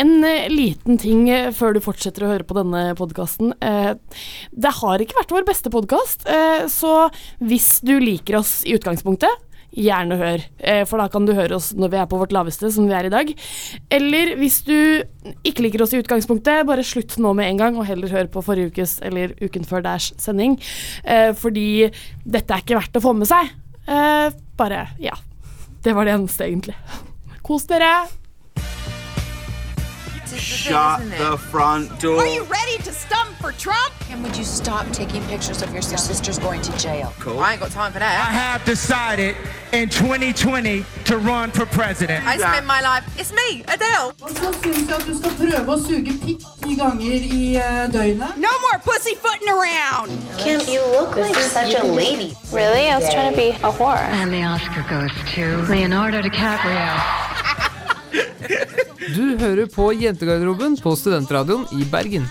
En eh, liten ting eh, før du fortsetter å høre på denne podkasten. Eh, det har ikke vært vår beste podkast, så hvis du liker oss i utgangspunktet, gjerne hør. For da kan du høre oss når vi er på vårt laveste, som vi er i dag. Eller hvis du ikke liker oss i utgangspunktet, bare slutt nå med en gang, og heller hør på forrige ukes eller uken før deres sending. Fordi dette er ikke verdt å få med seg. Bare ja. Det var det eneste, egentlig. Kos dere. Shut the front door. Are you ready to stump for Trump? And would you stop taking pictures of your sister's going to jail? Cool. I ain't got time for that. I have decided in 2020 to run for president. I spend my life. It's me, Adele. Så syns jeg at du skal prøve å suge pikk ti ganger i eh, døgnet. No more pussyfooting around. Kim, you look like such a lady. Really? I was trying to be a whore. And the Oscar goes to Leonardo DiCaprio. Du hører på Jentegarderoben på Studentradioen i Bergen.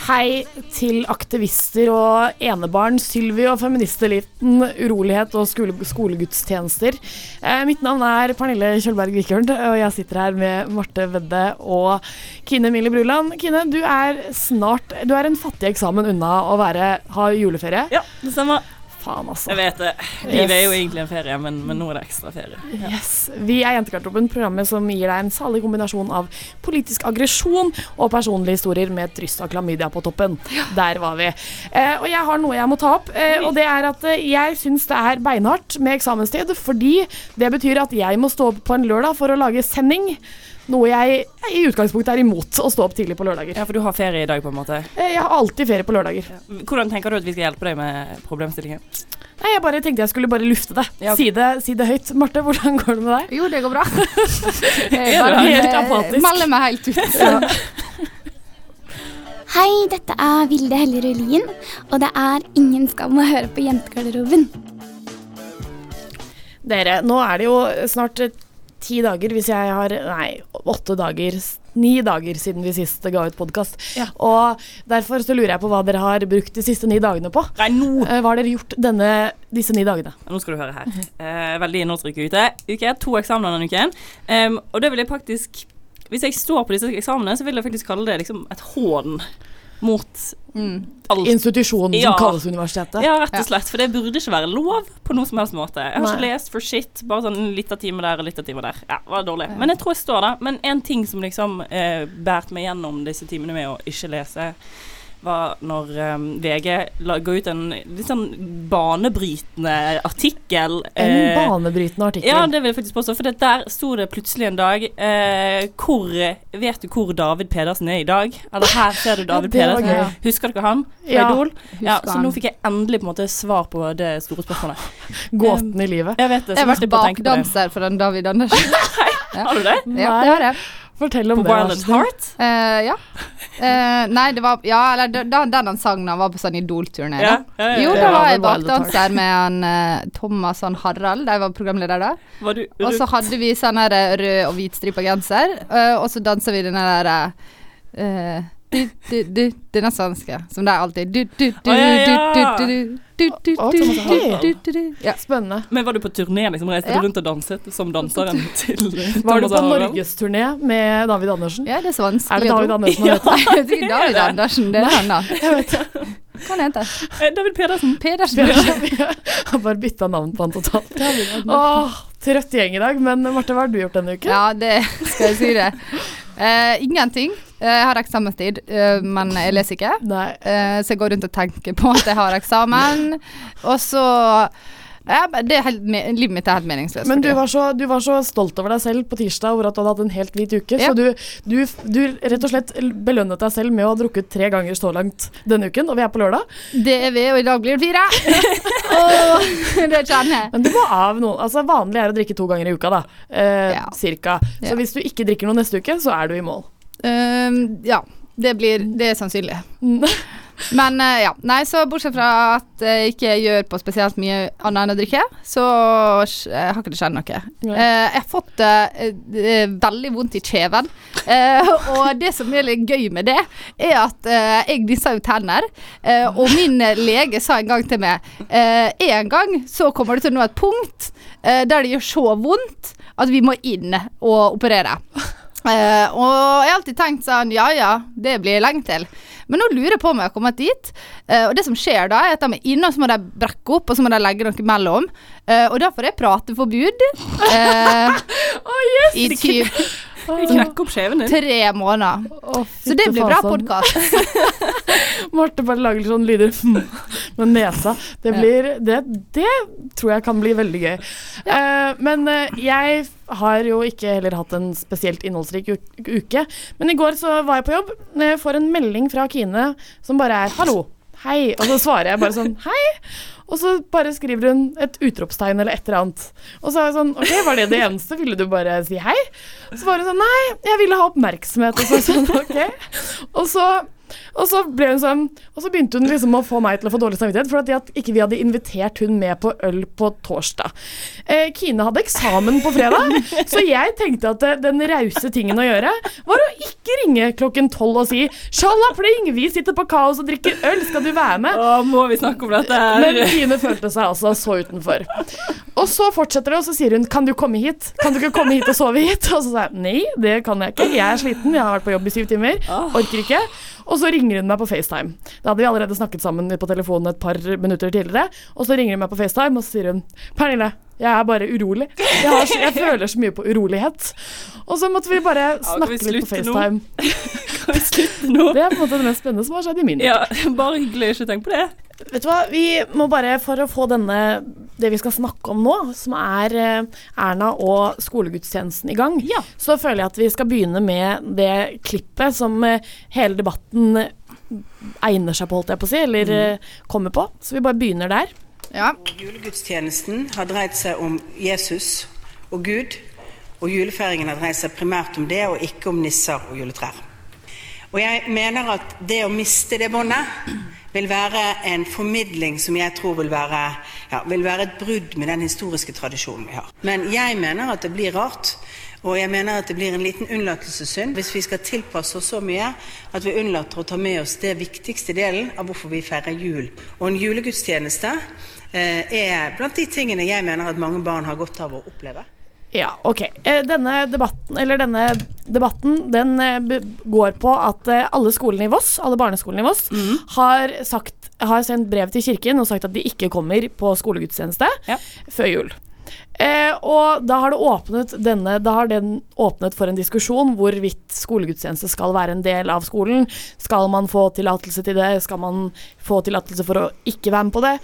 Hei til aktivister og enebarn, Sylvi og feministeliten, urolighet og skole skolegudstjenester. Eh, mitt navn er Pernille Kjølberg Vikørn, og jeg sitter her med Marte Vedde og Kine Mille Bruland. Kine, du er snart Du er en fattig eksamen unna å være, ha juleferie. Ja, det stemmer. Faen, altså. Jeg vet det. Livet er jo egentlig en ferie, men, men nå er det ekstra ferie. Yes. Vi er Jentegarderoben, programmet som gir deg en salig kombinasjon av politisk aggresjon og personlige historier med et dryss av klamydia på toppen. Der var vi. Eh, og jeg har noe jeg må ta opp, eh, og det er at eh, jeg syns det er beinhardt med eksamenstid, fordi det betyr at jeg må stå opp på en lørdag for å lage sending. Noe jeg i utgangspunktet er imot, å stå opp tidlig på lørdager. Ja, for du har ferie i dag, på en måte. Eh, Jeg har alltid ferie på lørdager. Hvordan tenker du at vi skal hjelpe deg med problemstillingen? Nei, Jeg bare tenkte jeg skulle bare lufte det. Ja. Si det, si det høyt. Marte, hvordan går det med deg? Jo, det går bra. Jeg Er bare helt apatisk? melder meg helt ut. Hei, dette er Vilde Hellerud Lien, og det er ingen skam å høre på Jentegarderoben. Dere, nå er det jo snart eh, ti dager, hvis jeg har Nei, åtte dager. Ni dager siden vi sist ga ut podkast. Og derfor så lurer jeg på hva dere har brukt de siste ni dagene på. Nei, nå Eh, Hva har dere gjort denne, disse ni dagene? Nå skal du høre her. Eh, veldig innholdsrik uke. uke. To eksamener denne uken. Um, og det vil jeg faktisk Hvis jeg står på disse eksamene, så vil jeg faktisk kalle det liksom et hån mot alt. Institusjonen Ja. som kalles universitetet. Ja, rett og slett. For det burde ikke være lov på noen som helst måte. Jeg har ikke lest for shit. Bare sånn en liten time der og liten time der. Ja, var dårlig. Men jeg tror jeg står der. Men en ting som liksom eh, bært meg gjennom disse timene med å ikke lese, var når um, VG la, ga ut en litt sånn banebrytende artikkel. En eh, banebrytende artikkel. ja, det vil jeg faktisk påstå. For det der sto det plutselig en dag eh, hvor Vet du hvor David Pedersen er i dag? Eller her ser du David ja, Pedersen. gøy. Husker dere han? Fra Ja, Idol? Ja, så nå fikk jeg endelig på en måte svar på det store spørsmålet. Gåten i livet. Jeg vet det, Jeg så har jeg vært på det. bakdanser for den David Andersen. Har du det? Ja, det har jeg. Fortell om På det. Snill. Heart? Uh, ja. Uh, nei, det var Ja, eller da, da- den han sang da han var på sånn Idol-turné. Ja, ja, ja. Jo, da var jeg bakdanser med han uh, Thomas og han Harald, de var programleder da. Var du Og så hadde vi sånn her rød og hvit stripa genser, eh, og så dansa vi den der eh, du, du, du, Denne svenske, som det er alltid du, du, du, Å, ja, ja. du, du, du, du, du, Å, du, Thomas du, Harald. du, du, du. Ja. Spennende. Men var du på turné, liksom? Reiste du rundt og danset som danseren til Var du på norgesturné med David Andersen? ja, det er så vanskelig. Er det David. Andersen han heter? Jeg tror David Andersen, det er han da. Hva han heter Eh, David Pedersen. Pedersen. Har bare bytta navn på han totalt. Åh, trøtt gjeng i dag. Men Marte, hva har du gjort denne uken? Ja, det skal jeg si det. Eh, ingenting. Eh, Jeg har eksamenstid, eh, men jeg leser ikke. Eh, så jeg går rundt og tenker på at jeg har eksamen. Og så ja, det helt, Livet mitt er helt meningsløst. Men du var, så, du var så stolt over deg selv på tirsdag over at du hadde hatt en helt hvit uke. Ja. Så du, du, du rett og slett belønnet deg selv med å ha drukket tre ganger så langt denne uken, og vi er på lørdag. Det er vi, og i dag blir det fire. oh, det kjenner jeg. Men du må av noen Altså Vanlig er å drikke to ganger i uka, da. Eh, Ja. Cirka. Så hvis du ikke drikker noe neste uke, så er du i mål. Ehm, ja, det blir Det er sannsynlig. Men uh, ja. Nei, så bortsett fra at jeg ikke gjør på spesielt mye annet enn å drikke, så uh, har ikke det skjedd noe. Eh, jeg har fått veldig vondt i kjeven. Og det som er litt gøy med det, er at jeg gnissa jo tenner. og min lege sa en gang til meg En gang så kommer det til å nå et punkt der det gjør så vondt at vi må inn og operere. Eh, og jeg har alltid tenkt sånn Ja ja, det blir lenge til. Men nå lurer jeg på om jeg har kommet dit. Eh, og det som skjer da, er at de er inne, og så må de brekke opp, og så må de legge noe mellom. Eh, og da får jeg prateforbud. Eh, I typ Knekke opp skjeven din. tre måneder. Så det blir bra podkast. Marte bare lager litt sånn lyder med nesa. Det, blir, det, det tror jeg kan bli veldig gøy. Eh, men uh, jeg har jo ikke heller hatt en spesielt innholdsrik uke. Men i går så var jeg på jobb. Jeg Får en melding fra Kine som bare er 'hallo'. Hei. Og så svarer jeg bare sånn 'hei'. Og så bare skriver hun et utropstegn eller et eller annet. Og så er jeg sånn OK, var det det eneste? Ville du bare si hei? Så var hun sånn Nei, jeg ville ha oppmerksomhet. Og så sånn OK. Og så og så sånn Og så begynte hun liksom å få meg til å få dårlig samvittighet for at ikke vi hadde invitert hun med på øl på torsdag. Eh, Kine hadde eksamen på fredag, så jeg tenkte at eh, den rause tingen å gjøre var å ikke ringe klokken tolv og si 'Sjalla pling, vi sitter på Kaos og drikker øl, skal du være med?' Å, må vi snakke om dette her? Men Kine følte seg altså så utenfor. Og så fortsetter det, og så sier hun 'Kan du komme hit?' Kan du ikke komme hit og sove hit? Og så sa jeg nei, det kan jeg ikke. Jeg er sliten, jeg har vært på jobb i syv timer. Orker ikke. Og så ringer hun meg på FaceTime. Da hadde vi allerede snakket sammen på telefonen et par minutter tidligere. Og så ringer hun meg på FaceTime, og så sier hun 'Pernille, jeg er bare urolig. Jeg, har, jeg føler så mye på urolighet'. Og så måtte vi bare snakke snakke vi litt på? FaceTime. Kan vi slutte nå? Det er på en måte det mest spennende som har skjedd i min liv. Ja, bare hyggelig. Ikke tenk på det. Vet du hva, vi må bare, for å få denne, det vi skal snakke om nå, som er eh, Erna og skolegudstjenesten i gang, så føler jeg at vi skal begynne med det klippet som eh, hele debatten egner seg på, holdt jeg på å si, eller mm. kommer på. Så vi bare begynner der. Ja. Julegudstjenesten har dreid seg om Jesus og Gud, og julefeiringen har dreid seg primært om det, og ikke om nisser og juletrær. Og jeg mener at det å miste det båndet vil være en formidling som jeg tror vil være, ja, vil være et brudd med den historiske tradisjonen vi har. Men jeg mener at det blir rart, og jeg mener at det blir en liten unnlatelsessynd hvis vi skal tilpasse oss så mye at vi unnlater å ta med oss det viktigste delen av hvorfor vi feirer jul. Og en julegudstjeneste eh, er blant de tingene jeg mener at mange barn har godt av å oppleve. Ja, ok. Eh, Denne debatten, eller denne debatten den eh, går på at eh, alle skolene i Voss, alle barneskolene i Voss, har, sagt, har sendt brev til kirken og sagt at de ikke kommer på skolegudstjeneste før jul. Eh, og da har, det åpnet denne, da har den åpnet for en diskusjon hvorvidt skolegudstjeneste skal være en del av skolen. Skal man få tillatelse til det? Skal man få tillatelse for å ikke være med på det?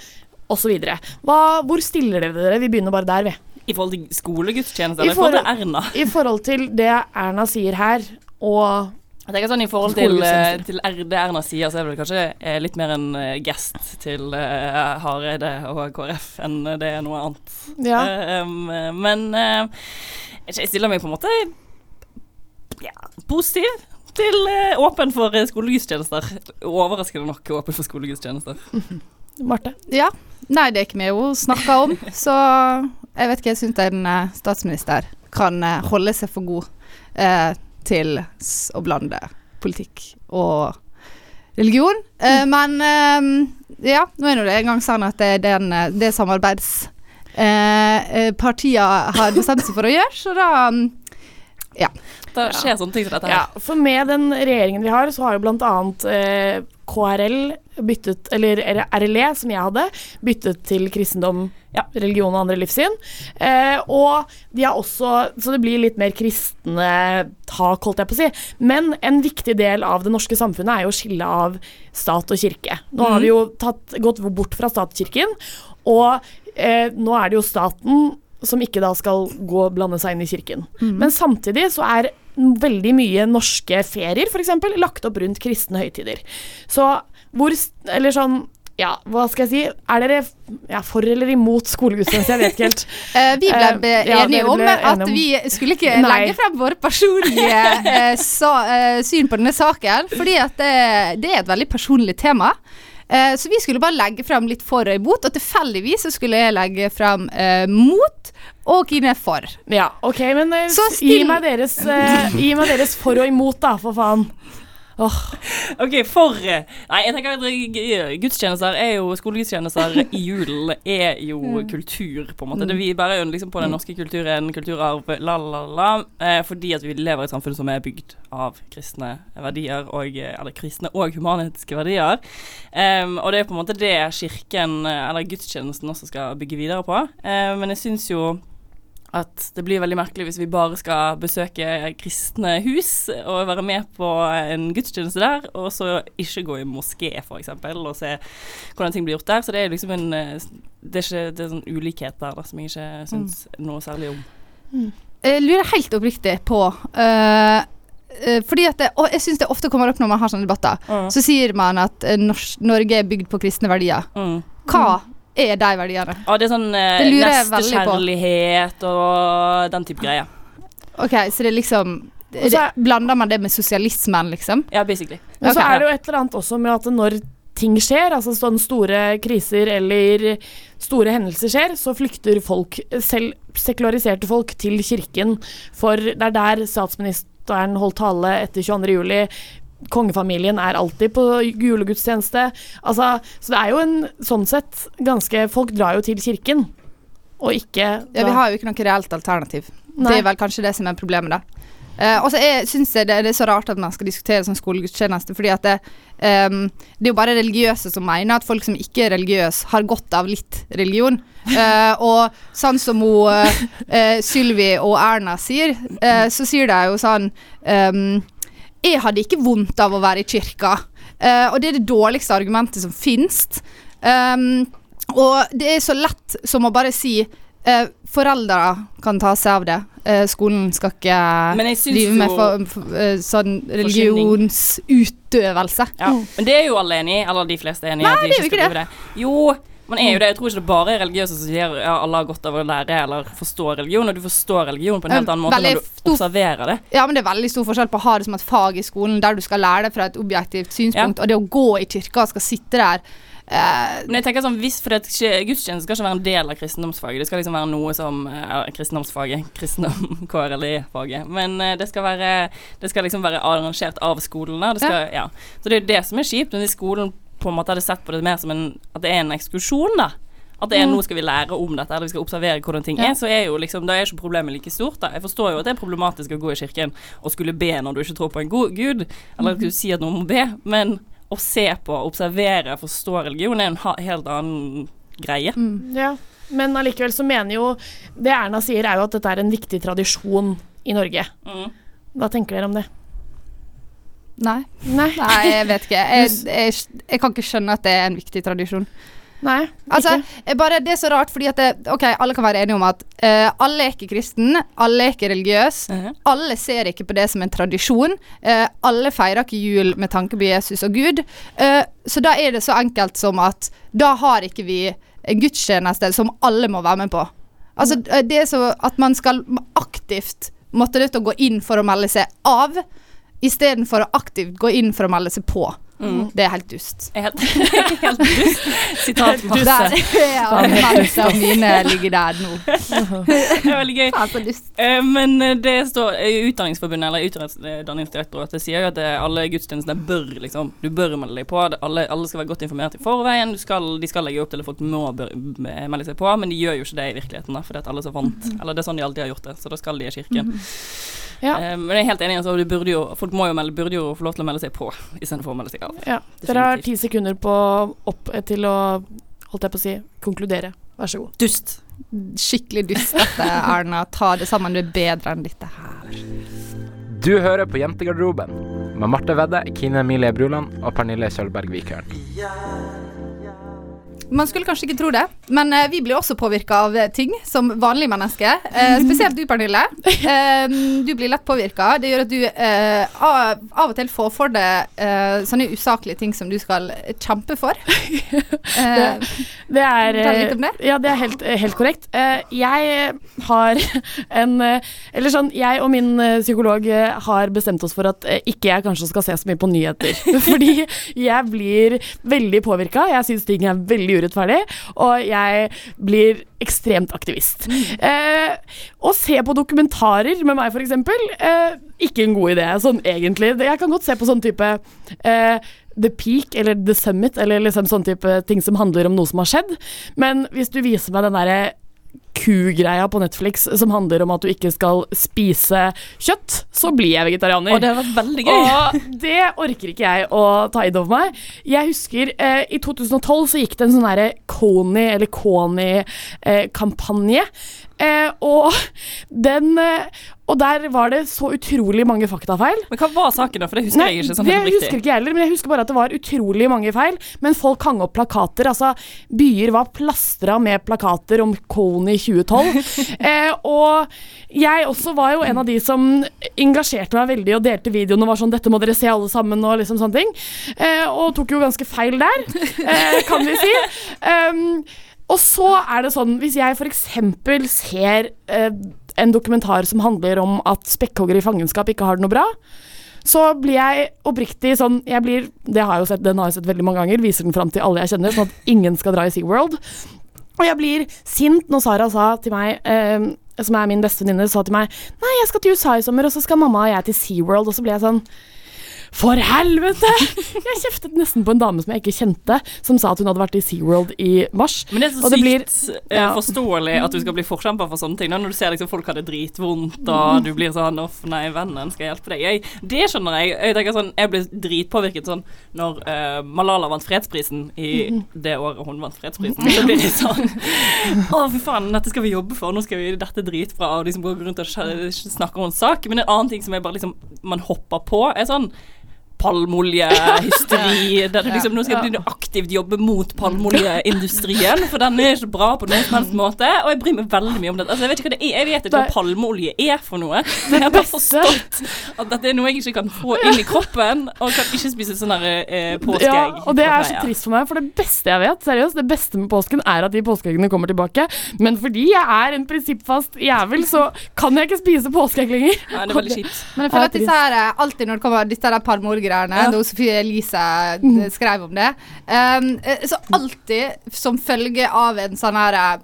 Videre. Hvor stiller dere dere? Vi begynner bare der, vi. I forhold til skolegudstjeneste, I eller i forhold til Erna? I forhold til det Erna sier her, og Jeg tenker sånn I forhold til, eh, til det Erna sier, så er det kanskje eh, litt mer en eh, gest til uh, Hareide og KrF enn det er noe annet. Ja. Uh, um, men jeg stiller meg på en måte ja, positiv til åpen for skolegudstjenester. Overraskende nok åpen for skolegudstjenester. Marte? Ja. Nei, det er ikke vi jo snakka om, så jeg vet ikke, jeg syns en eh, statsminister kan eh, holde seg for god eh, til å blande politikk og religion. Eh, men eh, ja, nå er nå det engang sånn at det er den, eh, det samarbeidspartiene har bestemt seg for å gjøre, så da mm, ja. Da skjer sånne ting som dette her. Ja, for med den regjeringen vi har, så har jo annet eh, KRL byttet, eller RLE, som jeg hadde, byttet til kristendom, religion og andre livssyn. Eh, og de har også Så det blir litt mer kristne tak, holdt jeg på å si. Men en viktig del av det norske samfunnet er jo å skille av stat og kirke. Nå har vi jo tatt, gått bort fra statskirken, og eh, nå er det jo staten som ikke da skal gå og blande seg inn i kirken. Men samtidig så er veldig mye norske ferier f.eks. lagt opp rundt kristne høytider. Så hvor Eller sånn ja, hva skal jeg si? Er dere ja, for eller imot skolegudstjeneste? Jeg vet ikke helt. Eh, vi ble Eh, be- ja, enige om ble at enige om- vi skulle ikke Nei. legge frem våre personlige eh, sa, eh, syn på denne saken, fordi at det, det er et veldig personlig tema. Eh, så vi skulle bare legge frem litt for og imot, og tilfeldigvis så skulle jeg legge frem eh, mot og Kine for. Ja, ok, men eh, Så gi, meg deres, eh, gi meg deres for og imot, da, for faen. OK, for eh, Nei, jeg tenker at g- gudstjenester er jo Skolegudstjenester i julen er jo kultur, på en måte. Det, vi bærer er liksom på den norske kulturen, kulturarv, la, la, la, eh, fordi at vi lever i et samfunn som er bygd av kristne verdier, og, eh, eller kristne og humanetiske verdier. Em, og det er på en måte det kirken, eh, eller gudstjenesten, også skal bygge videre på. Eh, men jeg syns jo at det blir veldig merkelig hvis vi bare skal besøke kristne hus og være med på en gudstjeneste der, og så ikke gå i moské, f.eks., og se hvordan ting blir gjort der. Så det er liksom en eh, Det er ikke det er sånn ulikhet der da, som jeg ikke syns noe særlig om. Jeg lurer helt oppriktig på uh, fordi at det, og jeg syns det ofte kommer opp når man har sånne debatter. Mm. Så sier man at Norge er bygd på kristne verdier. Mm. Hva er de verdiene? Ja, det er sånn eh, nestekjærlighet og den type greier. Ok, så det er liksom er- det, Blander man det med sosialismen, liksom? Ja, basically. Men så Ok. er det jo et eller annet også med at når ting skjer, altså sånne store kriser eller store hendelser skjer, så flykter folk, selv sekulariserte folk, til kirken. For det er der statsministeren holdt tale etter 22. juli. Kongefamilien er alltid på julegudstjeneste. Altså, så det er jo en sånn sett ganske Folk drar jo til kirken, og ikke Ja, vi har jo ikke noe reelt alternativ. Nei. Det er vel kanskje det som er problemet, da. Uh, og så syns jeg det, det er så rart at man skal diskutere sånn skolegudstjeneste, fordi at det, um, det er jo bare religiøse som mener at folk som ikke er religiøse, har godt av litt religion. Uh, og sånn som hun, eh, Sylvi og Erna sier, så sier de jo sånn ehm, Jeg hadde ikke vondt av å være i kirka. Uh, og det er det dårligste argumentet som finnes. Um, og det er så lett som å bare si uh, Foreldre kan ta seg av det. Uh, skolen skal ikke drive med for, for, sånn religionsutøvelse. Ja. Men det er jo alle enig i, eller de fleste er enig i. At de jo skal ikke drive det. Jo, man er jo det. Jeg tror ikke det bare er religiøse som sier ja, alle har godt av å lære eller forstå religion, og du forstår religion på en helt annen måte veldig når du observerer det. Ja, men det er veldig stor forskjell på å ha det som et fag i skolen, der du skal lære det fra et objektivt synspunkt, og det å gå i kirka og skal sitte der Uh, Men jeg tenker sånn, hvis, for Gudstjeneste skal ikke være en del av kristendomsfaget. Det skal liksom være noe som ja, Kristendomsfaget. Kristendom, KRLE-faget. Men uh, det skal være Det skal liksom være arrangert av skolen. Det skal, ja. Så det er jo det som er kjipt. Men hvis skolen på en måte hadde sett på det mer som en At det er en ekskursjon, da. At det er Mm. nå skal vi lære om dette, eller vi skal observere hvordan ting Ja. er, så er jo liksom, da er ikke problemet like stort. da. Jeg forstår jo at det er problematisk å gå i kirken og skulle be når du ikke tror på en god gud, eller Mhm. at du si at noen må be, men å se på, observere, forstå religion er en ha helt annen greie. Ja, men allikevel så mener jo Det Erna sier, er jo at dette er en viktig tradisjon i Norge. Mm. Hva tenker dere om det? Nei. Nei. Nei, jeg vet ikke. Jeg, jeg, jeg kan ikke skjønne at det er en viktig tradisjon. Nei, Altså, jeg bare, det er så rart, fordi at det, Ok, alle kan være enige om at uh, alle er ikke kristen, alle er ikke religiøse. Mhm. Alle ser ikke på det som en tradisjon. Uh, alle feirer ikke jul med tanke på Jesus og Gud. Eh, så da er det så enkelt som at da har ikke vi en gudstjeneste som alle må være med på. Altså, eh, det er så at man skal aktivt måtte nødt til å gå inn for å melde seg av, istedenfor å aktivt gå inn for å melde seg på. Mm. Det er helt dust. Helt, helt dust. Sitat Der, masse. ja, Hendelsene mine ligger der nå. Det er veldig gøy. Eh, Men eh, det står eh, Utdanningsforbundet eller Utdanningsdirektoratet sier jo at alle gudstjenestene bør liksom Du bør melde deg på. Alle, alle skal være godt informert i forveien. Du skal, de skal legge opp til at folk må bør, melde seg på, men de gjør jo ikke det i virkeligheten, da, fordi at alle er så vant. Eller det er sånn de alltid har gjort det, så da skal de i kirken. Ja. Eh, men jeg er helt enig. Altså, du burde jo, folk må jo melde, burde jo få lov til å melde seg på istedenfor å melde seg av. Ja. Dere har ti sekunder på opp eh, til å holdt jeg på å si konkludere. Vær så god. Dust. Skikkelig dust dette, Erna. Ta det sammen, du er bedre enn dette her. Du hører på Jentegarderoben med Marte Vedde, Kine Emilie Bruland og Pernille Kjølberg Vikørn. Man skulle kanskje ikke tro det, men eh, vi blir også påvirka av eh, ting som vanlige mennesker. Eh, spesielt du, Pernille. Eh, du blir lett påvirka. Det gjør at du eh, av, av og til får for deg eh, sånne usaklige ting som du skal kjempe for. Eh, Det er litt om det. Ja, det er helt, helt korrekt. Eh, Jeg har en Eller sånn, jeg og min psykolog har bestemt oss for at ikke jeg kanskje skal se så mye på nyheter. Fordi jeg blir veldig påvirka. Jeg syns ting er veldig urettferdig, og jeg blir ekstremt aktivist. Eh, å se på dokumentarer med meg, f.eks., eh, ikke en god idé, sånn egentlig. Jeg kan godt se på sånn type eh, The Peak eller The Summit, eller liksom sånn type ting som handler om noe som har skjedd, men hvis du viser meg den derre kugreia på Netflix som handler om at du ikke skal spise kjøtt, så blir jeg vegetarianer. Og det har vært veldig gøy. Og det orker ikke jeg å ta inn over meg. Jeg husker eh, i 2012 så gikk det en sånn derre Kony, eller Kony-kampanje. Eh, og den eh, Og der var det så utrolig mange faktafeil. Men hva var saken, da? For det husker Nei, jeg ikke sånn det helt husker ikke jeg heller, men jeg husker bare at det var utrolig mange feil. Men folk hang opp plakater. Altså, byer var plastra med plakater om Kony 2012. eh, og jeg også var jo en av de som engasjerte meg veldig og delte videoen og var sånn 'Dette må dere se alle sammen', og liksom sånne ting. Eh, og tok jo ganske feil der, eh, kan vi si. Um, og så er det sånn, hvis jeg f.eks. ser eh, en dokumentar som handler om at spekkhoggere i fangenskap ikke har det noe bra, så blir jeg oppriktig sånn jeg blir, det har jeg jo sett, Den har jeg sett veldig mange ganger, viser den fram til alle jeg kjenner, sånn at ingen skal dra i SeaWorld. Og jeg blir sint når Sara sa til meg, eh, som er min beste venninne, sa til meg Nei, jeg skal til USA i sommer, og så skal mamma og jeg til SeaWorld. Og så ble jeg sånn For helvete! Jeg kjeftet nesten på en dame som jeg ikke kjente, som sa at hun hadde vært i SeaWorld i mars. Men det er så det sykt blir- eh, ja. forståelig at du skal bli forkjemper for sånne ting. Når du ser liksom folk har det dritvondt, og du blir sånn Uff, nei, vennen skal hjelpe deg. Jeg, det skjønner jeg. Jeg tenker sånn, jeg ble dritpåvirket sånn når uh, Malala vant fredsprisen i det året hun vant fredsprisen. Så blir det sånn Å, fy faen, dette skal vi jobbe for. Nå skal vi Dette dritbra. Og liksom går rundt og snakker om en sak. Men en annen ting som er bare liksom man hopper på, er sånn palmeoljehysteri. Der du liksom nå skal begynne å aktivt jobbe mot palmeoljeindustrien, for den er ikke bra på noen som helst måte. Og jeg bryr meg veldig mye om det. Altså, jeg vet ikke hva det er, jeg vet ikke hva palmeolje er for noe. Men jeg har bare forstått at dette er noe jeg ikke kan få inn i kroppen, og kan ikke spise sånn der eh, påskeegg. Ja, og det er så trist for meg, for det beste jeg vet, seriøst, det beste med påsken er at de påskeeggene kommer tilbake. Men fordi jeg er en prinsippfast jævel, så kan jeg ikke spise påskeegg lenger. Ja, det er veldig kjipt. Men jeg føler at disse her, eh, alltid når det kommer disse der palmeolje-greiene, Ja. da Sofie Elise eh, Mm. skrev om det um, Så alltid som følge av en sånn her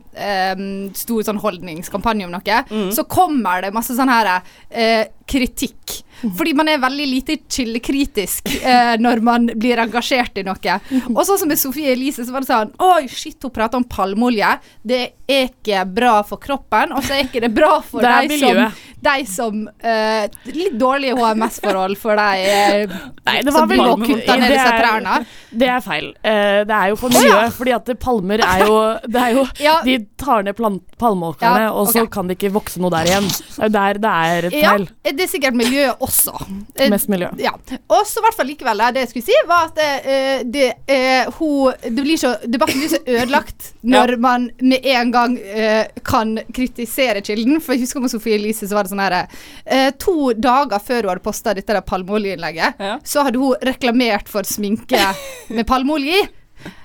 um, stor sånn holdningskampanje om noe, Mm. så kommer det masse sånn her uh, kritikk. Fordi man er veldig lite kildekritisk eh, når man blir engasjert i noe. Og sånn som med Sofie Elise, så var det sånn Oi, shit, hun prater om palmeolje. Det er ikke bra for kroppen, og så er ikke det bra for de som, de som eh, Litt dårlige HMS-forhold for de eh, Nei, det som var vel kutte ned disse trærne. Det er feil. Uh, det er jo for Å, ja. fordi at palmer er jo, det er jo Ja. De tar ned plant- palmeåkrene, Ja, og så kan det ikke vokse noe der igjen. Er der det er et Ja, det er sikkert miljøet også. Eh, Mest miljø. Ja. Og så i hvert fall likevel, det jeg skulle si, var at uh, det, uh, hun, det blir så, debatten blir så ødelagt når man med en gang uh, kan kritisere kilden. For jeg husker med Sofie Elise så var det sånn her eh, To dager før hun hadde posta dette palmeoljeinnlegget, ja. så hadde hun reklamert for sminke med palmeolje i.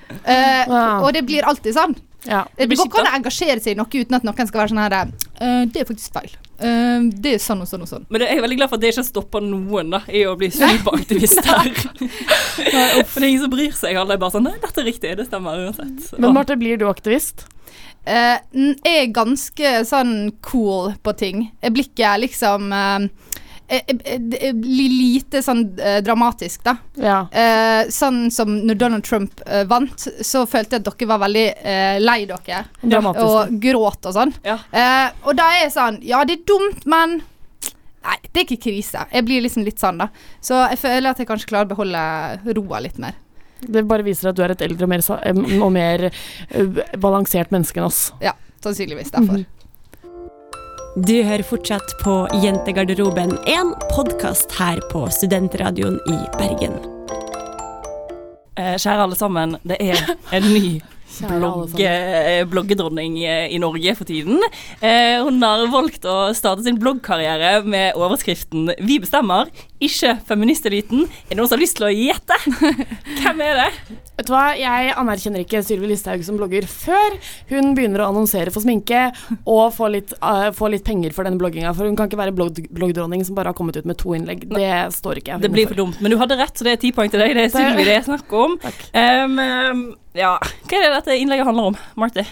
Uh, Wow. Og det blir alltid sånn. Ja. Det blir går ikke an å engasjere seg i noe uten at noen skal være sånn her uh, Det er faktisk feil. Uh, det er sånn og sånn og sånn. Men jeg er veldig glad for at det ikke stopper noen da i å bli superaktivister. for det er ingen som bryr seg. Alle er bare sånn Nei, dette er riktig. Det stemmer uansett. Men Marte, blir du aktivist? Uh, jeg er ganske sånn cool på ting. Blikket er liksom eh, jeg, jeg blir lite sånn eh, dramatisk, da. Ja. Eh, sånn som når Donald Trump eh, vant, så følte jeg at dere var veldig eh, lei dere. Dramatisk. Og gråt og sånn. Eh, og da er jeg sånn Ja, det er dumt, men Nei, det er ikke krise. Jeg blir liksom litt sånn, da. Så jeg føler at jeg kanskje klarer å beholde roa litt mer. Det bare viser at du er et eldre og mer, og mer eh, balansert menneske enn oss. Ja, sannsynligvis derfor. Du hører fortsatt på Jentegarderoben, en podkast her på Studentradioen i Bergen. Eh, kjære alle sammen, det er en ny eh, bloggedronning eh, i Norge for tiden. Eh, hun har valgt å starte sin bloggkarriere med overskriften 'Vi bestemmer ikke feministeliten. Er det noen som har lyst til å gjette? Hvem er det? Vet du hva, Jeg anerkjenner ikke Sylvi Listhaug som blogger før hun begynner å annonsere for sminke og få litt, uh, få litt penger for denne blogginga. For hun kan ikke være blogg bloggdronning som bare har kommet ut med to innlegg. Det står ikke jeg Det blir for dumt. Men du hadde rett, så det er ti poeng til deg. Det er Sylvi det er snakk om. Um, ja, hva er det dette innlegget handler om, Marty?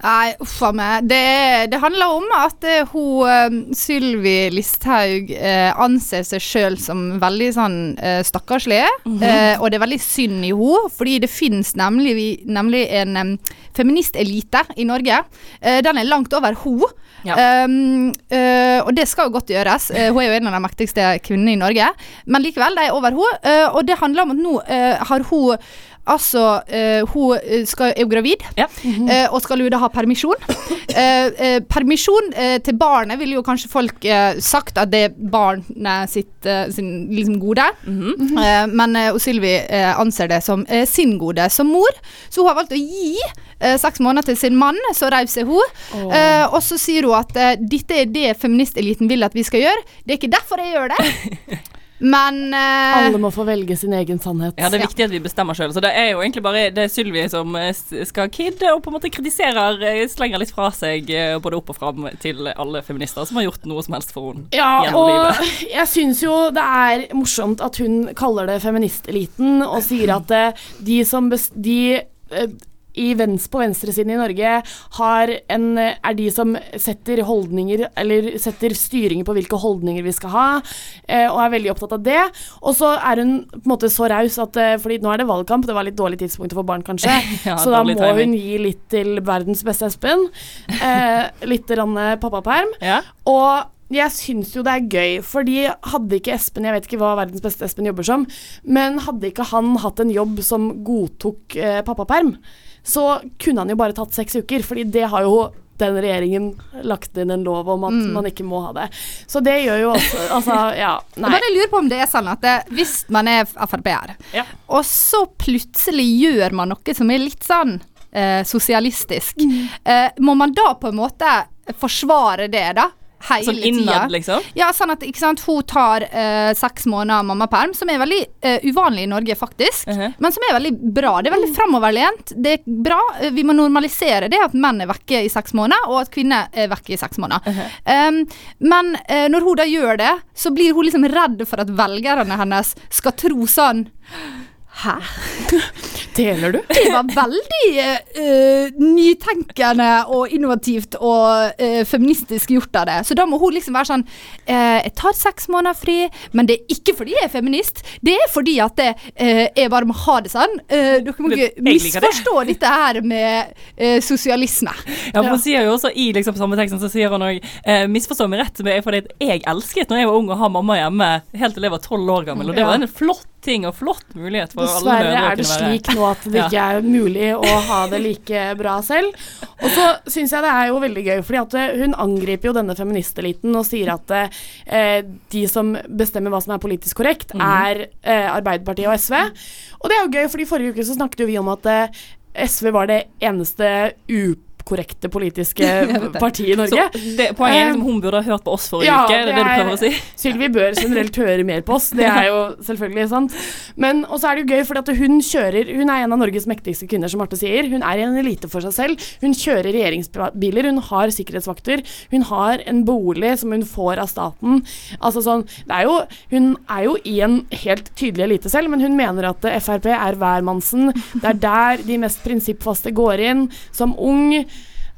Nei, uff a meg. Det, det handler om at eh, hun eh, Sylvi Listhaug eh, anser seg sjøl som veldig sånn stakkarslig. Mhm. eh, og det er veldig synd i henne, fordi det finnes nemlig, nemlig en um, feministelite i Norge. Den er langt over henne. Ja. Um, uh, og det skal jo godt gjøres. Uh, hun er jo en av de mektigste kvinnene i Norge. Men likevel, de er over henne. Uh, og det handler om at nå har hun Altså, uh, hun eh, skal, er jo gravid, eh, og skal jo da ha permisjon. Uh, permisjon til barnet ville jo kanskje folk sagt at det er barnet sitt sin liksom gode. eh, men eh, Sylvi anser det som sin gode som mor, så hun har valgt å gi seks måneder til sin mann, så raus er hun. Oh. Eh, og så sier hun at eh, dette er det feministeliten vil at vi skal gjøre. Det er ikke derfor jeg gjør det. Men uh, Alle må få velge sin egen sannhet. Ja, Det er viktig at vi bestemmer sjøl. Så det er jo egentlig bare det er Sylvi som eh, skal kidde og på en måte kritiserer, eh, slenger litt fra seg både opp og fram til alle feminister som har gjort noe som helst for henne Ja, gjennom og livet. jeg syns jo det er morsomt at hun kaller det feministeliten, og sier at de som bes de i venstre, på venstresiden i Norge har en, er de som setter holdninger Eller setter styringer på hvilke holdninger vi skal ha, eh, og er veldig opptatt av det. Og så er hun på en måte så raus at eh, Fordi nå er det valgkamp, det var litt dårlig tidspunkt for barn, kanskje. Ja, så da må timing. hun gi litt til verdens beste Espen. Eh, litt pappaperm. pappaperm. Og jeg syns jo det er gøy, fordi hadde ikke Espen Jeg vet ikke hva verdens beste Espen jobber som, men hadde ikke han hatt en jobb som godtok eh, pappaperm, så kunne han jo bare tatt seks uker, fordi det har jo den regjeringen lagt inn en lov om at Mm. man ikke må ha det. Så det gjør jo også Altså, ja. Jeg Nei. bare lurer på om det er sånn at det, hvis man er Frp-er, Ja. og så plutselig gjør man noe som er litt sånn eh, sosialistisk, eh, må man da på en måte forsvare det, da? Hele Sånn innad, tida? liksom? Ja, sånn at sant, hun tar eh, seks måneder mammaperm, som er veldig eh, uvanlig i Norge, faktisk. Men som er veldig bra. Det er veldig framoverlent. Det er bra. Eh, Vi må normalisere det at menn er vekke i seks måneder, og at kvinner er vekke i seks måneder. Um, men eh, når hun da gjør det, så blir hun liksom redd for at velgerne hennes skal tro sånn Hæ? Deler du? Det var veldig uh, nytenkende og innovativt og uh, feministisk gjort av det. Så da må hun liksom være sånn uh, Jeg tar seks måneder fri, men det er ikke fordi jeg er feminist. Det er fordi at det, jeg bare må ha det sånn. Dere må ikke misforstå det. dette her med sosialisme. Ja, for Hun sier jo også i liksom samme teksten så sier hun òg Misforstå meg rett, men jeg- fordi jeg elsket når jeg var ung og ha mamma hjemme helt til jeg var tolv år gammel. Og det var en flott ting og flott mulighet for alle Dessverre mødre å er det slik nå at det ikke er mulig å ha det like bra selv. Og så syns jeg det er jo veldig gøy, fordi eh, hun angriper jo denne feministeliten og sier at eh, de som bestemmer hva som er politisk korrekt, Mhm. er eh, Arbeiderpartiet og SV. Og det er jo gøy, fordi forrige uke så snakket jo vi om at eh, SV var det eneste ukorrekte politiske parti i Norge. Så det, poenget er liksom hun burde ha hørt på oss forrige ja, uke, er det det du prøver å si? Sylvi bør generelt høre mer på oss, det er jo selvfølgelig sant. Men og så er det jo gøy, fordi at hun kjører Hun er en av Norges mektigste kvinner, som Marte sier. Hun er en elite for seg selv. Hun kjører regjeringsbiler, hun har sikkerhetsvakter, hun har en bolig som hun får av staten. Altså sånn Det er jo Hun er jo i en helt tydelig elite selv, men hun mener at Frp er hvermannsen. Det er der de mest prinsippfaste går inn. Som ung.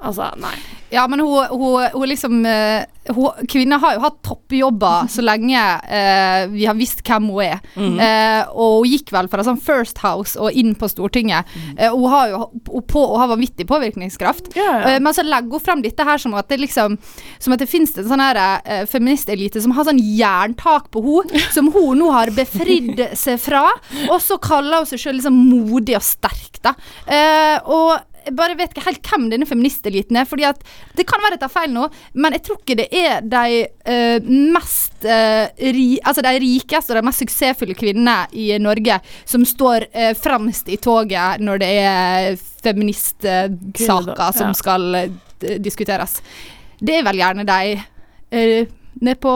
Altså, nei. Ja, men hun, hun, hun liksom eh, hun, Kvinner har jo hatt toppjobber så lenge eh, vi har visst hvem hun er. Mhm. Eh, og hun gikk vel fra sånn First House og inn på Stortinget. Eh, hun har jo på, har vanvittig påvirkningskraft. Eh, men så legger hun frem dette her som at det liksom Som at det finnes en sånn her eh, feministelite som har sånn jerntak på henne, som hun nå har befridd seg fra. Og så kaller hun seg sjøl liksom modig og sterk, da. Eh, og jeg bare vet ikke helt hvem denne feministeliten er. fordi at Det kan være jeg tar feil nå, men jeg tror ikke det er de uh, mest uh, ri, Altså de rikeste og de mest suksessfulle kvinnene i Norge som står uh, fremst i toget når det er feministsaker Kvinner, som ja. skal diskuteres. Det er vel gjerne de uh, ned på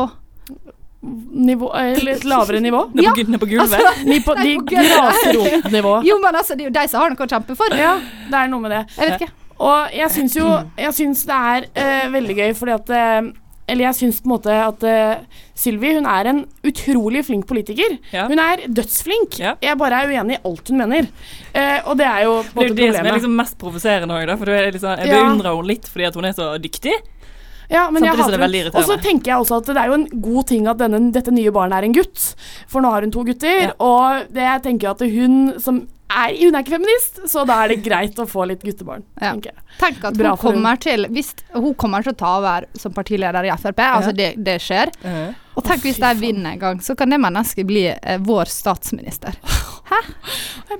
nivå, eller et lavere nivå. Ned på, gu- på gulvet. Altså, Ni på, de grasrotnivå. Jo, men altså, det er jo de som har noe å kjempe for. Ja, det er noe med det. Jeg vet ikke. Og jeg syns jo Jeg syns det er eh, veldig gøy fordi at eh, Eller jeg syns på en måte at uh, Sylvi hun er en utrolig flink politiker. Ja. Hun er dødsflink. Jeg bare er uenig i alt hun mener. Uh, og det er jo på Det er jo det problemet. som er liksom mest provoserende òg, for du er liksom, jeg jeg Ja. beundrer henne litt fordi at hun er så dyktig. Ja, men Samtidig jeg er det hater veldig. Og så tenker jeg også at det er jo en god ting at denne, dette nye barnet er en gutt. For nå har hun to gutter, og det jeg tenker at hun som er Hun er ikke feminist, så da er det greit å få litt guttebarn. Ja. tenker jeg. Tenk at Bra hun kommer hun. til Hvis hun kommer til å ta over som partileder i Frp, altså det, det skjer. Og tenk hvis de vinner en gang, så kan det mennesket bli eh, vår statsminister. Hæ?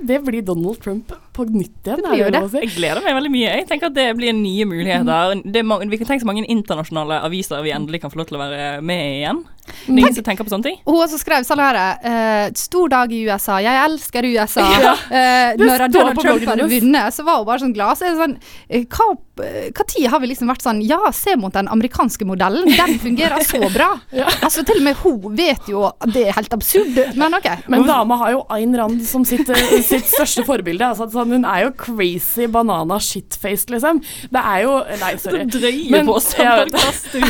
Det blir Donald Trump på nytt igjen. Det blir jo det. si. Jeg gleder meg veldig mye. Jeg tenker at det blir nye muligheter. Det er mange, vi kan tenke så mange internasjonale aviser vi endelig kan få lov til å være med i igjen. Det er ingen som tenker på sånne ting. Hun også skrev sånn her uh, Stor dag i USA, jeg elsker USA. Ja. Uh, når Donald Trump hadde vunnet, så var hun bare sånn glad. Så er det sånn eh, Hva hva tid har vi liksom vært sånn Ja, se mot den amerikanske modellen. Den fungerer så bra. Altså Til og med hun vet jo at det er helt absurd, men OK. Men dama har jo Ayn Rand som sitt, eh, sitt største forbilde. Altså, sånn, hun er jo crazy banana shitfaced, liksom. Det er jo Nei, sorry. Det drøyer men, på ut her.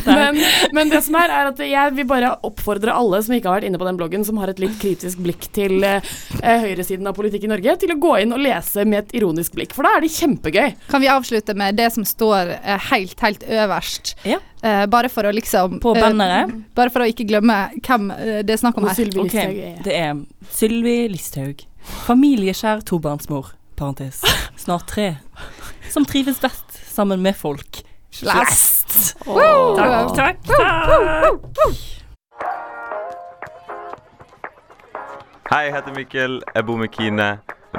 men, men det som er, er at jeg vil bare oppfordre alle som ikke har vært inne på den bloggen, som har et litt kritisk blikk til eh, høyresiden av politikk i Norge, til å gå inn og lese med et ironisk blikk. For da er det kjempegøy. Kan vi avslutte med det som står eh, helt, helt øverst? Eh, bare for å liksom På eh, banneret? bare for å ikke glemme hvem eh, det er snakk om her. Ok, Det er Sylvi Listhaug. Familieskjær tobarnsmor, parentes. Snart tre. Som trives best sammen med folk. Flest. Oh. Takk, takk, takk. Hei, jeg heter Mikkel. Jeg bor med Kine.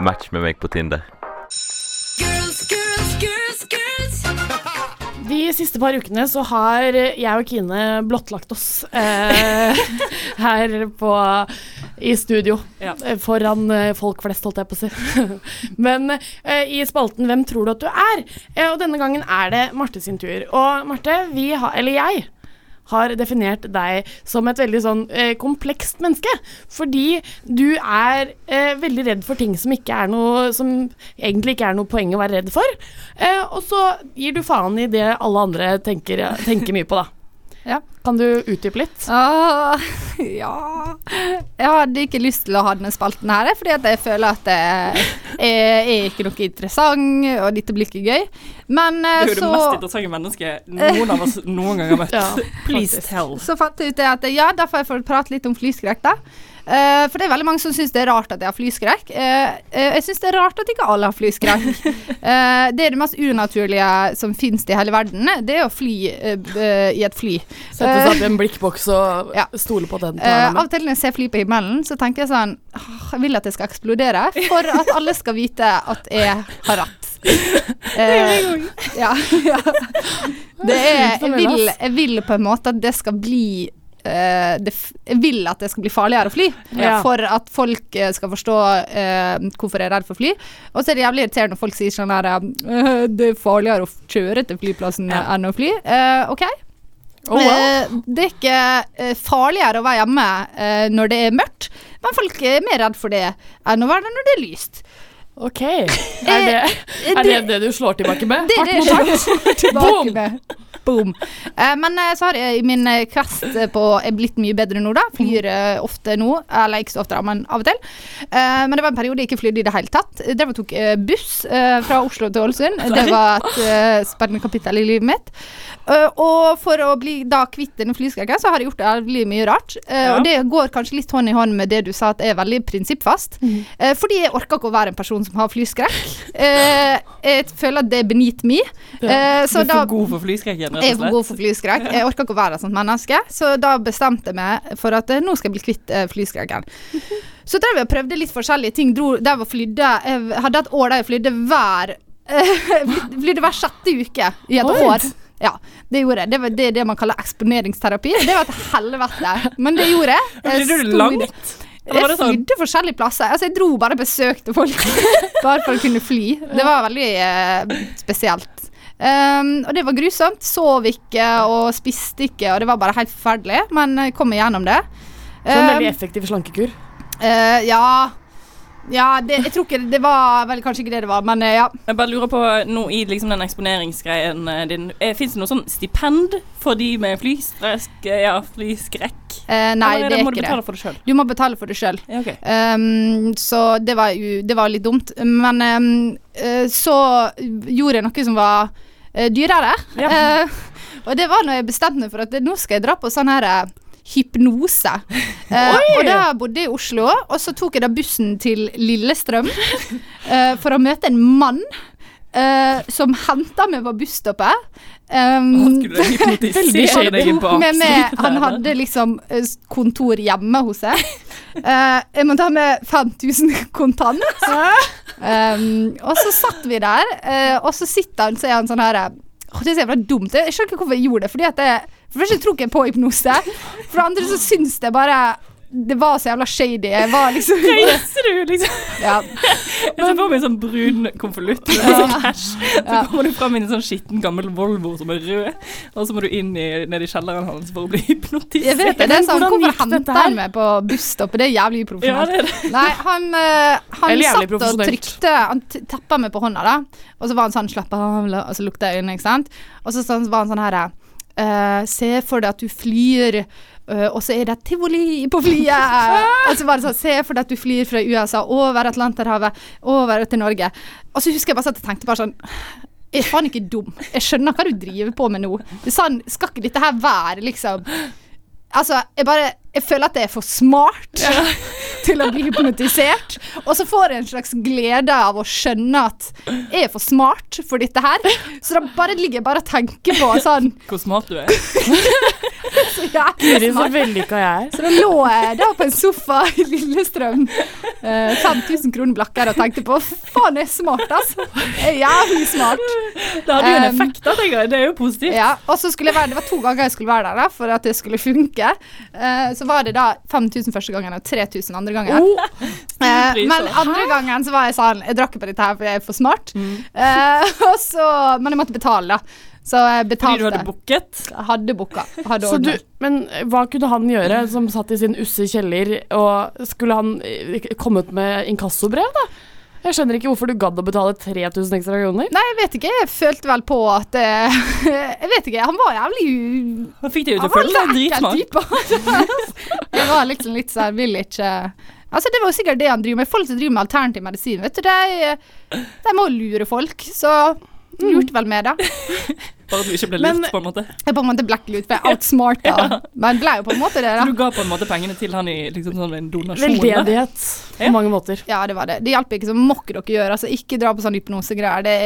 Match med meg på Tinder. De siste par ukene så har jeg og Kine blottlagt oss eh, her på i studio. Ja. Foran eh, folk flest, holdt jeg på å si. Men eh, i spalten Hvem tror du at du er? Eh, og denne gangen er det Marte sin tur. Og Marte, vi har Eller jeg har definert deg som et veldig sånn eh, komplekst menneske. Fordi du er eh, veldig redd for ting som noe Som egentlig ikke er noe poeng å være redd for. Eh, og så gir du faen i det alle andre tenker, tenker mye på, da. Ja. Kan du utdype litt? Ah, ja Jeg hadde ikke lyst til å ha denne spalten her, fordi at jeg føler at det er, er ikke noe interessant, og dette blir ikke gøy. Men Du eh, er det så mest interessante mennesket noen av oss noen gang har møtt. Ja, Please tell. Så fant jeg ut det at ja, da får jeg prate litt om flyskrekk, da. Eh, for det er veldig mange som syns det er rart at jeg har flyskrekk. Uh, uh, jeg syns det er rart at ikke alle har flyskrekk. Det er det mest unaturlige som finnes i hele verden. Det er å fly i et fly. Sette seg opp i en blikkboks og stole på den av og til når jeg ser fly på himmelen, så tenker jeg sånn Jeg vil at det skal eksplodere, for at alle skal vite at jeg har rett. Uh, ja, ja. Det er jeg vil, jeg vil på en måte at det skal bli det, f- jeg vil at det skal bli farligere å fly, Ja. for at folk eh, skal forstå eh, hvorfor jeg er redd for fly. Og så er det jævlig irriterende når folk sier sånn her eh, Det er farligere å kjøre til flyplassen enn å fly. Eh, OK. Oh, wow. Eh, det er ikke eh, farligere å være hjemme eh, når det er mørkt, men folk er mer redd for det enn å være der når det er lyst. OK. Er det er det, det du slår tilbake med? Det er Hardt det mot hardt. slår tilbake med. Boom. Eh, men eh, så har jeg i min eh, eh, på er blitt mye bedre nå, da. Flyr ofte nå. Eller ikke så ofte, men av og til. Men det var en periode jeg ikke flydde i det hele tatt. Drev og tok buss fra Oslo til Ålesund. Det var et spennende kapittel i livet mitt. Og for å bli da kvitt denne flyskrekken, så har jeg gjort jævlig mye rart. Og det går kanskje litt hånd i hånd med det du sa, at jeg er veldig prinsippfast. Eh, fordi jeg orker ikke å være en person som har flyskrekk. Jeg føler at det er beneath me. Du så er for god for flyskrekken, jeg er for god for flyskrekk. Jeg orker ikke å være et sånt menneske. Så da bestemte jeg meg for at eh, nå skal jeg bli kvitt eh, flyskrekken. Så drev jeg og prøvde litt forskjellige ting. Dro, der jeg flydde Jeg hadde et år der jeg flydde hver Flydde hver sjette uke i et år. Ja, det gjorde jeg. Det, var, det det man kaller eksponeringsterapi. Det var et helvete. Men det gjorde jeg. Flydde du langt? var Jeg sånn- flydde forskjellige plasser. Altså, jeg dro bare og besøkte folk bare for å kunne fly. Det var veldig eh, spesielt. Um, og det var grusomt. Sov ikke og spiste ikke, og det var bare helt forferdelig. Men jeg kom meg gjennom det. Så en veldig Um, effektiv slankekur. Uh, ja Ja, det, jeg tror ikke det var vel kanskje ikke det det var, men eh, ja. Jeg bare lurer på, nå i liksom den eksponeringsgreien eh, din, fins det noe sånn stipend for de med flystresk, eh, ja, flyskrekk? Eh, nei, det, det er ikke må du betale for det sjøl? Du må betale for det sjøl. Ja, okay. Um, så det var, jo, det var litt dumt. Men um, eh, så gjorde jeg noe som var dyrere. Eh, og det var når jeg bestemte meg for at nå skal jeg dra på sånn her eh, hypnose. Eh, og da bodde jeg i Oslo, og så tok jeg da bussen til Lillestrøm eh, for å møte en mann. Eh, som henta meg på busstoppet. Um, på med meg, han hadde liksom eh, kontor hjemme hos seg. Uh, jeg måtte ha med 5000 kontant. Um, og så satt vi der, uh, og så sitter han, så er han sånn her oh, Det er så jævla dumt. Jeg skjønner ikke hvorfor jeg gjorde det. Fordi at jeg, for det første tror ikke jeg på hypnose. For det andre så syns jeg bare Det var så jævla shady. Jeg var liksom Reiser du, liksom? Ja. Jeg ser for meg en sånn brun konvolutt med sånn cash. Så Ja. kommer du fram i en sånn skitten gammel Volvo som er rød, og så må du inn i, ned i kjelleren hans for å bli hypnotisert. Jeg vet det. det er sånn, hvorfor henter han meg på busstoppet? Det er jævlig Ja, uprofesjonelt. det det. Nei, han, eh, han satt og trykte Han tappa meg på hånda, da. Og så var han sånn Slapp av, og så lukta jeg øynene, ikke sant. Og så var han sånn her Uh, Se for deg at du flyr, eh, og så er det tivoli på flyet. og så var det sånn Se for deg at du flyr fra USA over Atlanterhavet, over til Norge. Og så husker jeg bare at jeg tenkte bare sånn jeg er faen ikke dum. Jeg skjønner hva du driver på med nå. Sånn, skal ikke dette her være liksom Altså, jeg bare Jeg føler at jeg er for smart til å bli hypnotisert. Og så får jeg en slags glede av å skjønne at jeg er for smart for dette her. Så da bare ligger jeg bare og tenker på sånn Hvor smart du er. så jeg Guri, så smart. vellykka jeg er. Så da lå jeg da på en sofa i Lillestrøm, eh, 5000 kroner blakker, og tenkte på faen, jeg er smart, altså. Jeg er jævlig smart. Det hadde jo en effekt, da, tenker jeg. Det er jo positivt. Ja, og så skulle jeg være, Det var to ganger jeg skulle være der da, for at det skulle funke. Eh, så var det da 5000 første gangen og 3000 andre gangen. Eh, men andre gangen så var jeg sånn Jeg drakk på dette her, for jeg er for smart. Mm. Eh, så, men jeg måtte betale, da. Så jeg betalte. Fordi du hadde booket? Hadde booka. Hadde Så du, men hva kunne han gjøre som satt i sin usse kjeller, og skulle han eh, kommet med inkassobrev, da? Jeg skjønner ikke hvorfor du gadd å betale 3000 ekstra kroner. Nei, jeg vet ikke. Jeg følte vel på at uh, Jeg vet ikke. Han var jævlig Han fikk deg ut av ekkel dritsmart. jeg var liksom litt sånn Vil ikke Altså, det var jo sikkert det han driver med. Folk som driver med alternativ medisin, vet du, de, de må lure folk. Så lurte vel med, da. Bare at du ikke ble Men- lurt, på en måte. Jeg på en måte ble lurt, for jeg outsmarta. Ja. Men ble jo på en måte det, da. Du ga på en måte pengene til han i liksom sånn en donasjon. Veldedighet på mange måter. Ja, det var det. Det hjalp ikke, så må ikke dere gjøre. Altså, ikke dra på sånn hypnosegreier. Det,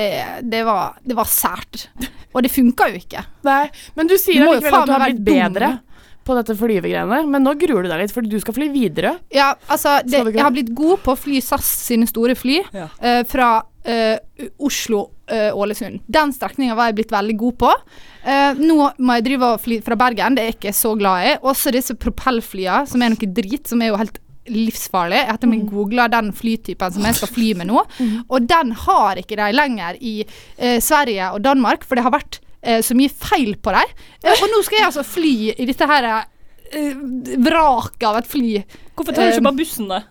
det, var, det var sært. Og det funka jo ikke. Nei, men du sier Du allikevel at du har blitt dum. bedre på dette flyvegreiene, men nå gruer du deg litt, fordi du skal fly videre. Ja, altså, det, jeg har blitt god på å fly SAS sine store fly Ja. uh, fra Oslo-Ålesund. Den strekninga var jeg blitt veldig god på. Uh, nå må jeg drive og fly fra Bergen, det er jeg ikke så glad i. Også disse propellflya, som er noe drit, som er jo helt livsfarlig. Jeg har til googla den flytypen som jeg skal fly med nå, og den har ikke de lenger i uh, Sverige og Danmark, for det har vært uh, så mye feil på dem. Eh, og nå skal jeg altså fly i dette her eh, vraket av et fly. Hvorfor tar du Eh, ikke bare bussen, da?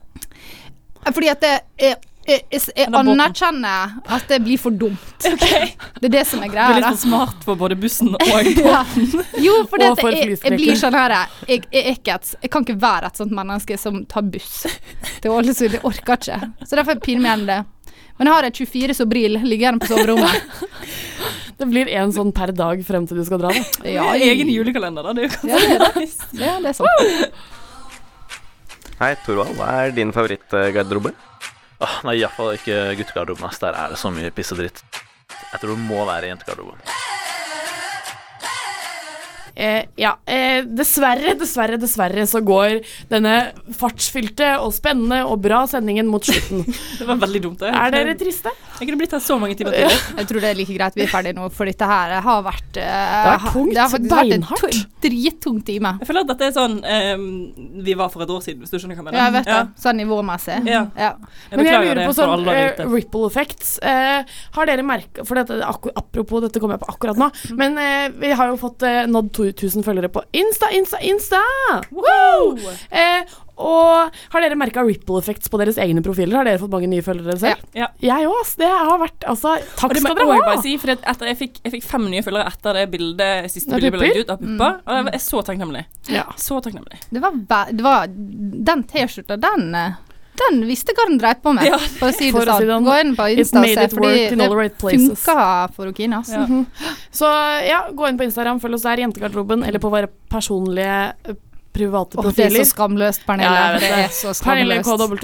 fordi at det jeg, jeg, jeg, jeg anerkjenner at det blir for dumt. Det er det som er Du er blir litt for smart for både bussen og Ja. båten. Jo, for Og for jeg, jeg blir sånn her jeg, jeg, er ikke et, jeg kan ikke være et sånt menneske som tar buss til Ålesund. Jeg orker ikke. Så derfor piner meg igjen det. Men jeg har et 24 Sobril liggende på soverommet. Det blir én sånn per dag frem til du skal dra. Da. Ja, Egen julekalender, da. Det er jo Ja, det er det. Ja, det er sant. Hei, Torvald. Hva er din favorittgarderobe? Åh, nei, iallfall ikke guttegarderoben. ass. Der er det så mye piss og dritt. Jeg tror det må være jentegarderoben. Eh, ja, eh, dessverre, dessverre, dessverre så går denne fartsfylte og spennende og bra sendingen mot slutten. Det var veldig dumt, det. Er dere triste? Jeg kunne blitt her så mange timer til. Jeg tror det er like greit vi er ferdige nå, for dette her har vært uh, Det har vært tungt, Det har faktisk vært en drittung time. Jeg føler at dette er sånn um, vi var for et år siden, hvis du skjønner hva jeg mener. Ja, jeg vet det. Sånn nivåmessig. Ja. Ja. Men jeg lurer på sånn ute. ripple effects. Uh, har dere merka For dette, apropos, dette kommer jeg på akkurat nå. Mm. Men uh, vi har jo fått nådd 2000 følgere på Insta, Insta, Insta! Woo! Eh, og har dere merka ripple effects på deres egne profiler? Har dere fått mange nye følgere selv? Ja. Jeg òg. Det har vært Altså, takk skal dere ha! bare si, for jeg, fikk, jeg fikk fem nye følgere etter det bildet, siste bildet ble lagt ut av pupper? Mm. Og jeg er så takknemlig. Ja. Så takknemlig. Det var, det var Den T-skjorta, den eh, den visste hva den dreiv på med, Ja. for å si det For å si sånn. det sånn, Gå inn på Insta og se, fordi right det places. funka for Okina. Altså. Mhm. Så ja, gå inn på Instagram, følg oss der, Jentegarderoben, eller på våre personlige private profiler. det er så skamløst, Pernille. Ja, det det. er så Pernille. KW,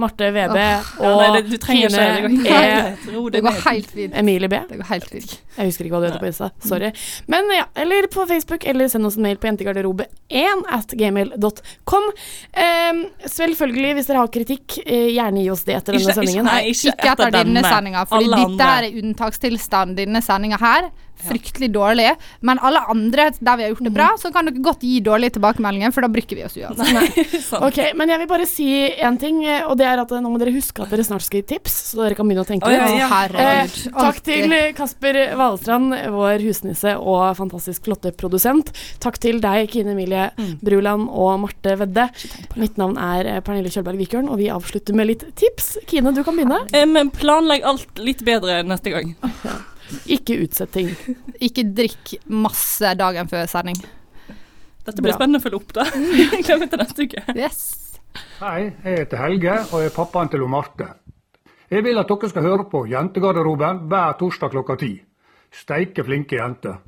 Marte VB oh, og ja, det- du trenger Kine E. Det går helt fint. Emilie B. Det går helt fint. Jeg husker ikke hva du heter på Insta. Sorry. Men ja, eller på Facebook, eller send oss en mail på jentegarderobe1 at gmail.com. Um, selvfølgelig, hvis dere har kritikk, eh, gjerne gi oss det etter denne Ikke- ikke- nei, Ikke etter denne sendinga, for dette er unntakstilstand, denne sendinga her. Fryktelig dårlig. Men alle andre der vi har gjort det bra, så kan dere godt gi dårlige tilbakemeldinger, for da bruker vi oss uansett. Ok, Men jeg vil bare si én ting, eh, og det er at eh, nå må dere huske at dere snart skal gi tips, så dere kan begynne å tenke Oh, ja, ja. Eh, takk til Kasper Valestrand, vår husnisse og fantastisk flotte produsent. Takk til deg, Kine Emilie Bruland og Marte Vedde. Mitt navn er eh, Pernille Kjølberg Vikørn, og vi avslutter med litt tips. Kine, du kan begynne. Men planlegg alt litt bedre neste gang. Ikke utsett ting. Ikke drikk masse dagen før sending. Dette blir Bra. spennende å følge opp, da. Glem det til neste uke. Yes. Hei, jeg heter Helge og er pappaen til Marte. Jeg vil at dere skal høre på Jentegarderoben hver torsdag klokka ti. Steike flinke jenter.